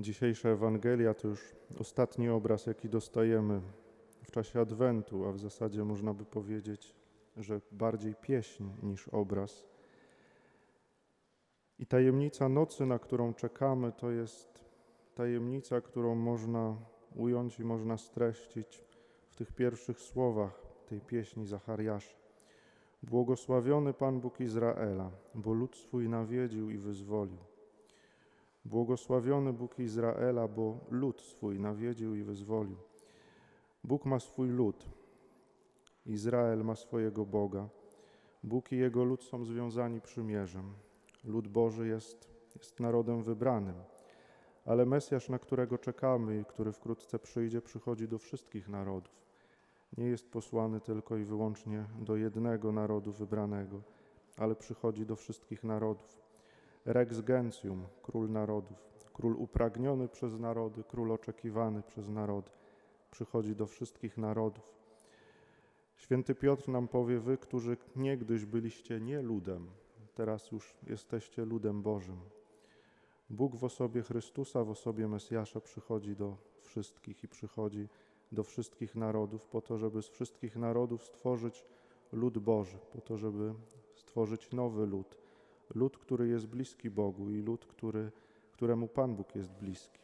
Dzisiejsza Ewangelia to już ostatni obraz, jaki dostajemy w czasie Adwentu, a w zasadzie można by powiedzieć, że bardziej pieśń niż obraz. I tajemnica nocy, na którą czekamy, to jest tajemnica, którą można ująć i można streścić w tych pierwszych słowach tej pieśni Zachariasza. Błogosławiony Pan Bóg Izraela, bo lud swój nawiedził i wyzwolił. Błogosławiony Bóg Izraela, bo lud swój nawiedził i wyzwolił. Bóg ma swój lud, Izrael ma swojego Boga. Bóg i jego lud są związani przymierzem. Lud Boży jest, jest narodem wybranym, ale Mesjasz, na którego czekamy i który wkrótce przyjdzie, przychodzi do wszystkich narodów. Nie jest posłany tylko i wyłącznie do jednego narodu wybranego, ale przychodzi do wszystkich narodów. Rex Gentium, król narodów, król upragniony przez narody, król oczekiwany przez narody, przychodzi do wszystkich narodów. Święty Piotr nam powie: Wy, którzy niegdyś byliście nie ludem, teraz już jesteście ludem Bożym. Bóg w osobie Chrystusa, w osobie Mesjasza przychodzi do wszystkich i przychodzi do wszystkich narodów, po to, żeby z wszystkich narodów stworzyć lud Boży, po to, żeby stworzyć nowy lud lud, który jest bliski Bogu i lud, który, któremu Pan Bóg jest bliski.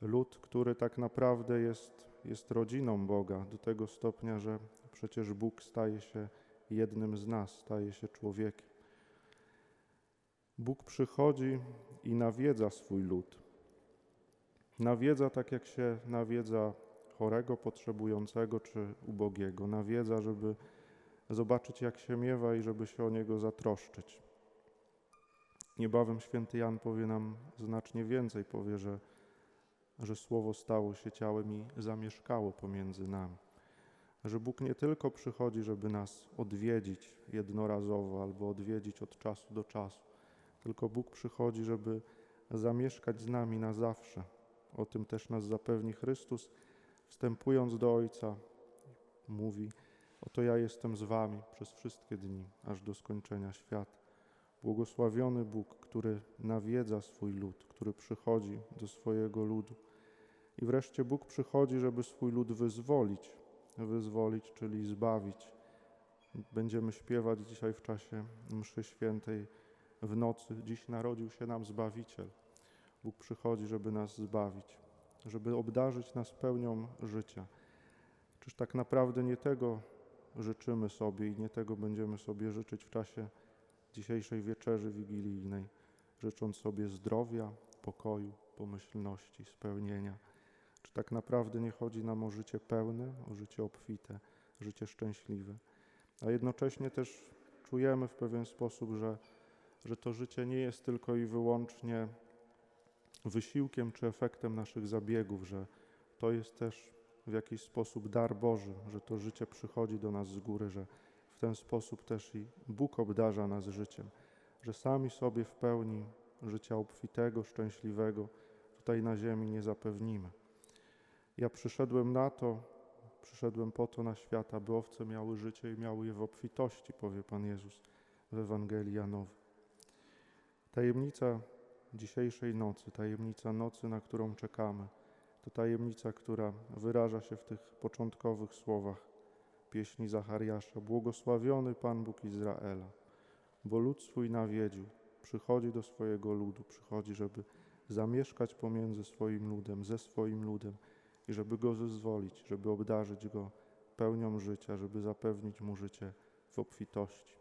Lud, który tak naprawdę jest, jest rodziną Boga do tego stopnia, że przecież Bóg staje się jednym z nas, staje się człowiekiem. Bóg przychodzi i nawiedza swój lud. Nawiedza tak, jak się nawiedza chorego, potrzebującego czy ubogiego. Nawiedza, żeby zobaczyć, jak się miewa i żeby się o niego zatroszczyć. Niebawem święty Jan powie nam znacznie więcej, powie, że, że Słowo stało się ciałem i zamieszkało pomiędzy nami. Że Bóg nie tylko przychodzi, żeby nas odwiedzić jednorazowo albo odwiedzić od czasu do czasu, tylko Bóg przychodzi, żeby zamieszkać z nami na zawsze. O tym też nas zapewni Chrystus, wstępując do Ojca, mówi: Oto ja jestem z Wami przez wszystkie dni, aż do skończenia świata. Błogosławiony Bóg, który nawiedza swój lud, który przychodzi do swojego ludu. I wreszcie Bóg przychodzi, żeby swój lud wyzwolić. Wyzwolić, czyli zbawić. Będziemy śpiewać dzisiaj w czasie mszy świętej w nocy. Dziś narodził się nam Zbawiciel. Bóg przychodzi, żeby nas zbawić, żeby obdarzyć nas pełnią życia. Czyż tak naprawdę nie tego życzymy sobie i nie tego będziemy sobie życzyć w czasie dzisiejszej wieczerzy wigilijnej, życząc sobie zdrowia, pokoju, pomyślności, spełnienia. Czy tak naprawdę nie chodzi nam o życie pełne, o życie obfite, życie szczęśliwe? A jednocześnie też czujemy w pewien sposób, że, że to życie nie jest tylko i wyłącznie wysiłkiem czy efektem naszych zabiegów, że to jest też w jakiś sposób dar Boży, że to życie przychodzi do nas z góry, że ten sposób też i Bóg obdarza nas życiem, że sami sobie w pełni życia obfitego, szczęśliwego tutaj na ziemi nie zapewnimy. Ja przyszedłem na to, przyszedłem po to na świat, aby owce miały życie i miały je w obfitości, powie Pan Jezus w Ewangelii Janowej. Tajemnica dzisiejszej nocy, tajemnica nocy, na którą czekamy, to tajemnica, która wyraża się w tych początkowych słowach pieśni Zachariasza. Błogosławiony Pan Bóg Izraela, bo lud swój nawiedził, przychodzi do swojego ludu, przychodzi, żeby zamieszkać pomiędzy swoim ludem, ze swoim ludem i żeby go zezwolić, żeby obdarzyć go pełnią życia, żeby zapewnić mu życie w obfitości.